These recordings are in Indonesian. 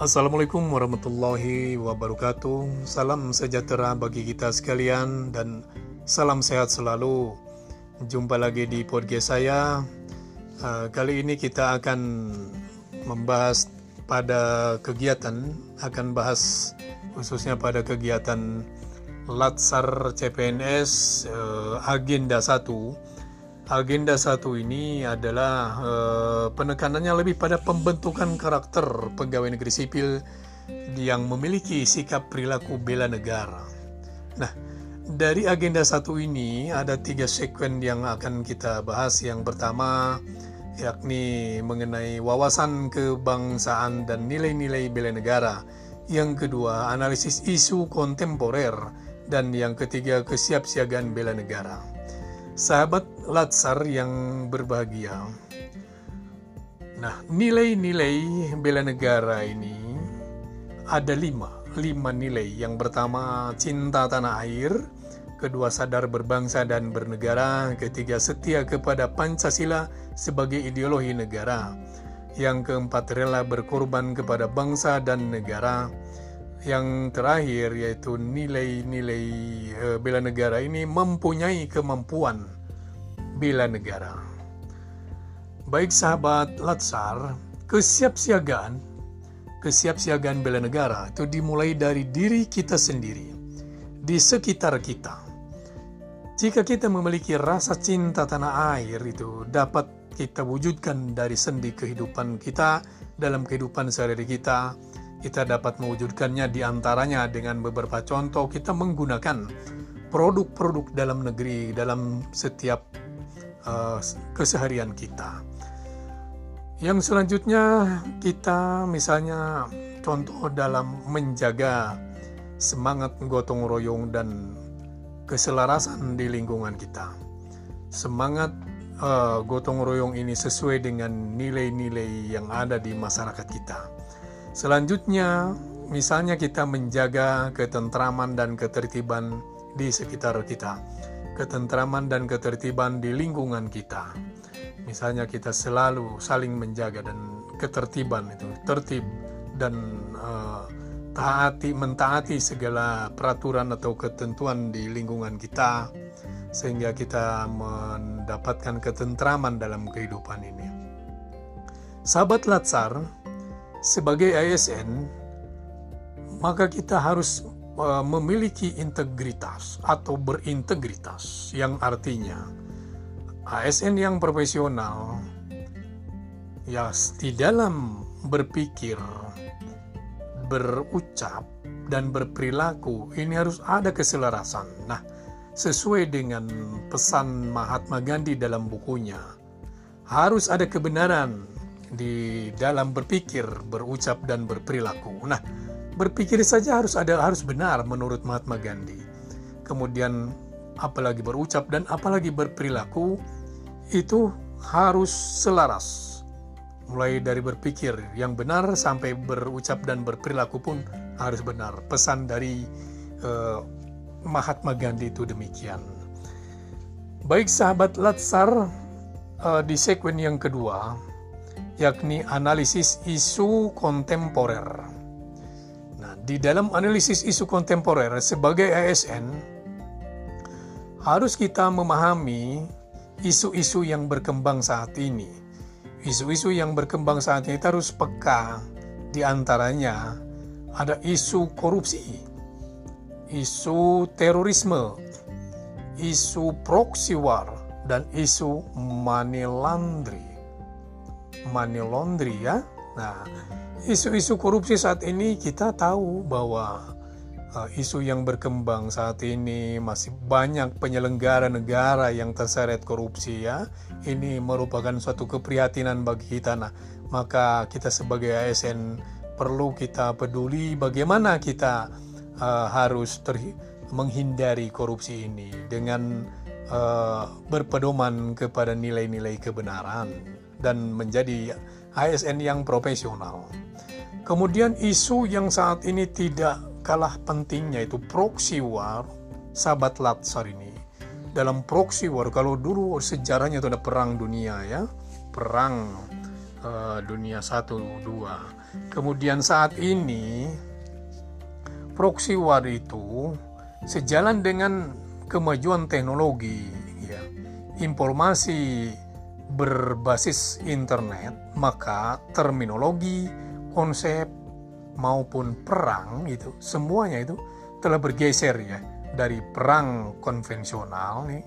Assalamualaikum warahmatullahi wabarakatuh. Salam sejahtera bagi kita sekalian dan salam sehat selalu. Jumpa lagi di podcast saya. Uh, kali ini kita akan membahas pada kegiatan, akan bahas khususnya pada kegiatan Latsar CPNS uh, Agenda 1 agenda satu ini adalah uh, penekanannya lebih pada pembentukan karakter pegawai negeri sipil yang memiliki sikap perilaku bela negara. Nah, dari agenda satu ini ada tiga sekuen yang akan kita bahas. Yang pertama yakni mengenai wawasan kebangsaan dan nilai-nilai bela negara. Yang kedua, analisis isu kontemporer. Dan yang ketiga, kesiapsiagaan bela negara. Sahabat Latsar yang berbahagia. Nah, nilai-nilai bela negara ini ada lima, lima nilai. Yang pertama cinta tanah air, kedua sadar berbangsa dan bernegara, ketiga setia kepada Pancasila sebagai ideologi negara, yang keempat rela berkorban kepada bangsa dan negara, yang terakhir yaitu nilai-nilai uh, bela negara ini mempunyai kemampuan bela negara. Baik sahabat Latsar, kesiapsiagaan kesiapsiagaan bela negara itu dimulai dari diri kita sendiri, di sekitar kita. Jika kita memiliki rasa cinta tanah air itu dapat kita wujudkan dari sendi kehidupan kita dalam kehidupan sehari-hari kita, kita dapat mewujudkannya di antaranya dengan beberapa contoh kita menggunakan produk-produk dalam negeri dalam setiap uh, keseharian kita. Yang selanjutnya kita misalnya contoh dalam menjaga semangat gotong royong dan keselarasan di lingkungan kita. Semangat uh, gotong royong ini sesuai dengan nilai-nilai yang ada di masyarakat kita Selanjutnya, misalnya kita menjaga ketentraman dan ketertiban di sekitar kita, ketentraman dan ketertiban di lingkungan kita. Misalnya kita selalu saling menjaga dan ketertiban itu tertib dan uh, taati mentaati segala peraturan atau ketentuan di lingkungan kita sehingga kita mendapatkan ketentraman dalam kehidupan ini. Sahabat Latsar, sebagai ASN, maka kita harus uh, memiliki integritas atau berintegritas, yang artinya ASN yang profesional ya di dalam berpikir, berucap dan berperilaku ini harus ada keselarasan. Nah, sesuai dengan pesan Mahatma Gandhi dalam bukunya, harus ada kebenaran di dalam berpikir, berucap dan berperilaku. Nah, berpikir saja harus ada harus benar menurut Mahatma Gandhi. Kemudian apalagi berucap dan apalagi berperilaku itu harus selaras. Mulai dari berpikir yang benar sampai berucap dan berperilaku pun harus benar. Pesan dari uh, Mahatma Gandhi itu demikian. Baik sahabat Latsar, uh, di sekuen yang kedua, yakni analisis isu kontemporer. Nah, di dalam analisis isu kontemporer sebagai ASN harus kita memahami isu-isu yang berkembang saat ini. Isu-isu yang berkembang saat ini harus peka. Di antaranya ada isu korupsi, isu terorisme, isu proxy war, dan isu money laundry money laundry ya. Nah, isu-isu korupsi saat ini kita tahu bahwa uh, isu yang berkembang saat ini masih banyak penyelenggara negara yang terseret korupsi ya. Ini merupakan suatu keprihatinan bagi kita. Nah, maka kita sebagai ASN perlu kita peduli bagaimana kita uh, harus menghindari korupsi ini dengan uh, berpedoman kepada nilai-nilai kebenaran dan menjadi ASN yang profesional. Kemudian isu yang saat ini tidak kalah pentingnya itu proxy war, sahabat Latsar ini. Dalam proxy war, kalau dulu sejarahnya itu ada perang dunia ya, perang uh, dunia 1 2. Kemudian saat ini proxy war itu sejalan dengan kemajuan teknologi ya. Informasi berbasis internet, maka terminologi, konsep maupun perang itu semuanya itu telah bergeser ya dari perang konvensional nih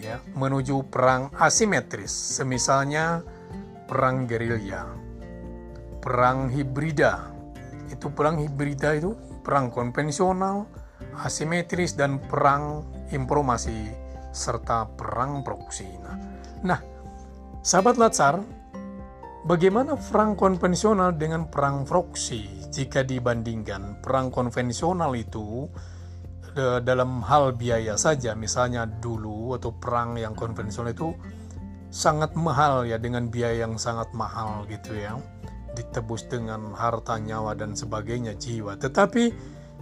ya menuju perang asimetris. Semisalnya perang gerilya perang hibrida. Itu perang hibrida itu perang konvensional asimetris dan perang informasi serta perang proksi nah, nah sahabat latsar bagaimana perang konvensional dengan perang proksi jika dibandingkan perang konvensional itu dalam hal biaya saja misalnya dulu atau perang yang konvensional itu sangat mahal ya dengan biaya yang sangat mahal gitu ya ditebus dengan harta nyawa dan sebagainya jiwa. Tetapi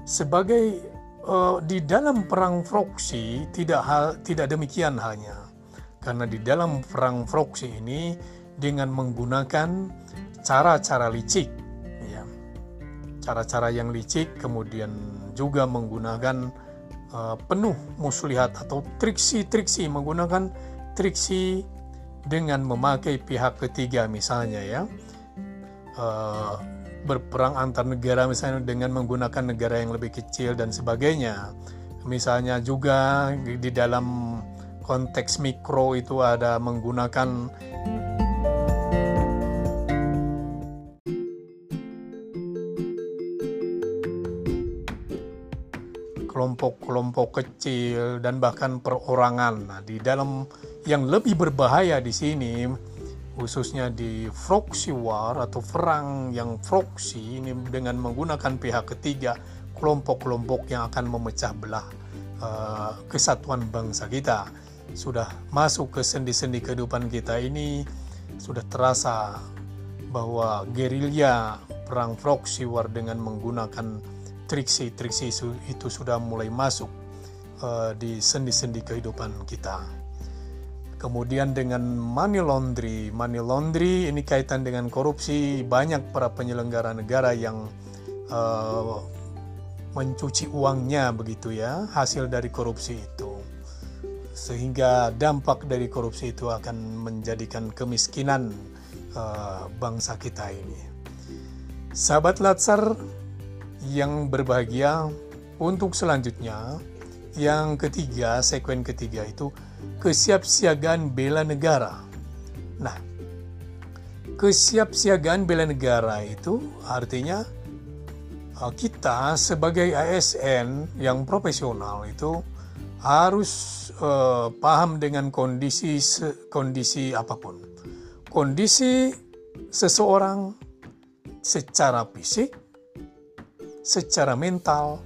sebagai uh, di dalam perang proksi tidak hal tidak demikian halnya karena di dalam perang proksi ini dengan menggunakan cara-cara licik ya. Cara-cara yang licik kemudian juga menggunakan uh, penuh muslihat atau triksi-triksi menggunakan triksi dengan memakai pihak ketiga misalnya ya. Uh, berperang antar negara misalnya dengan menggunakan negara yang lebih kecil dan sebagainya. Misalnya juga di dalam konteks mikro itu ada menggunakan kelompok-kelompok kecil dan bahkan perorangan. Nah, di dalam yang lebih berbahaya di sini khususnya di proxy war atau perang yang proxy ini dengan menggunakan pihak ketiga kelompok-kelompok yang akan memecah belah uh, kesatuan bangsa kita sudah masuk ke sendi-sendi kehidupan kita ini sudah terasa bahwa gerilya perang proxy war dengan menggunakan triksi-triksi itu sudah mulai masuk uh, di sendi-sendi kehidupan kita. Kemudian dengan money laundry, money laundry ini kaitan dengan korupsi. Banyak para penyelenggara negara yang uh, mencuci uangnya begitu ya, hasil dari korupsi itu. Sehingga dampak dari korupsi itu akan menjadikan kemiskinan uh, bangsa kita ini. Sahabat Latsar, yang berbahagia untuk selanjutnya yang ketiga sekuen ketiga itu kesiapsiagaan bela negara nah kesiapsiagaan bela negara itu artinya uh, kita sebagai ASN yang profesional itu harus uh, paham dengan kondisi kondisi apa pun kondisi seseorang secara fisik secara mental,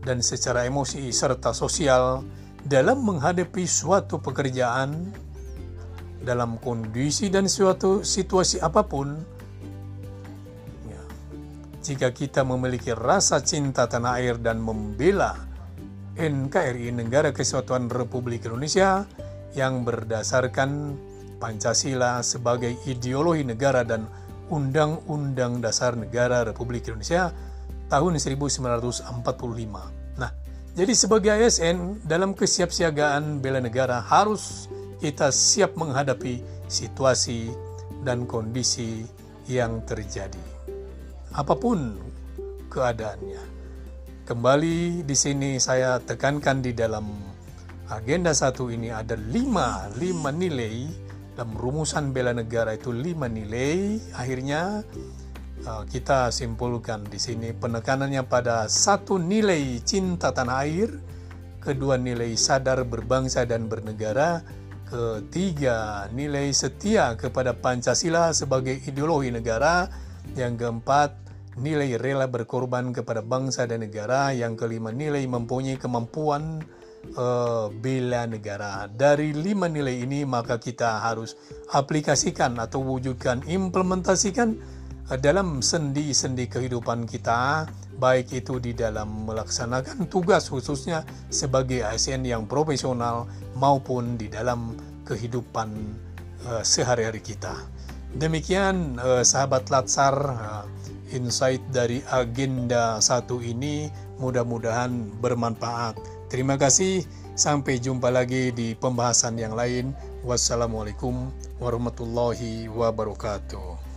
dan secara emosi serta sosial dalam menghadapi suatu pekerjaan dalam kondisi dan suatu situasi apa pun. Ya. Jika kita memiliki rasa cinta tanah air dan membela NKRI Negara Kesatuan Republik Indonesia yang berdasarkan Pancasila sebagai ideologi negara dan Undang-Undang Dasar Negara Republik Indonesia tahun 1945. Nah, jadi sebagai ASN dalam kesiapsiagaan bela negara harus kita siap menghadapi situasi dan kondisi yang terjadi. Apa pun keadaannya. Kembali di sini saya tekankan di dalam agenda satu ini ada lima, lima nilai. Dalam rumusan bela negara itu lima nilai. Akhirnya Eh, kita simpulkan di sini penekanannya pada satu nilai cinta tanah air, kedua nilai sadar berbangsa dan bernegara, ketiga nilai setia kepada Pancasila sebagai ideologi negara, yang keempat nilai rela berkorban kepada bangsa dan negara, yang kelima nilai mempunyai kemampuan uh, bela negara. Dari lima nilai ini maka kita harus aplikasikan atau wujudkan, implementasikan dalam sendi-sendi kehidupan kita, baik itu di dalam melaksanakan tugas khususnya sebagai ASN yang profesional maupun di dalam kehidupan uh, sehari-hari kita. Demikian eh, sahabat Latsar eh, insight dari agenda satu ini mudah-mudahan bermanfaat. Terima kasih, sampai jumpa lagi di pembahasan yang lain. Wassalamualaikum warahmatullahi wabarakatuh.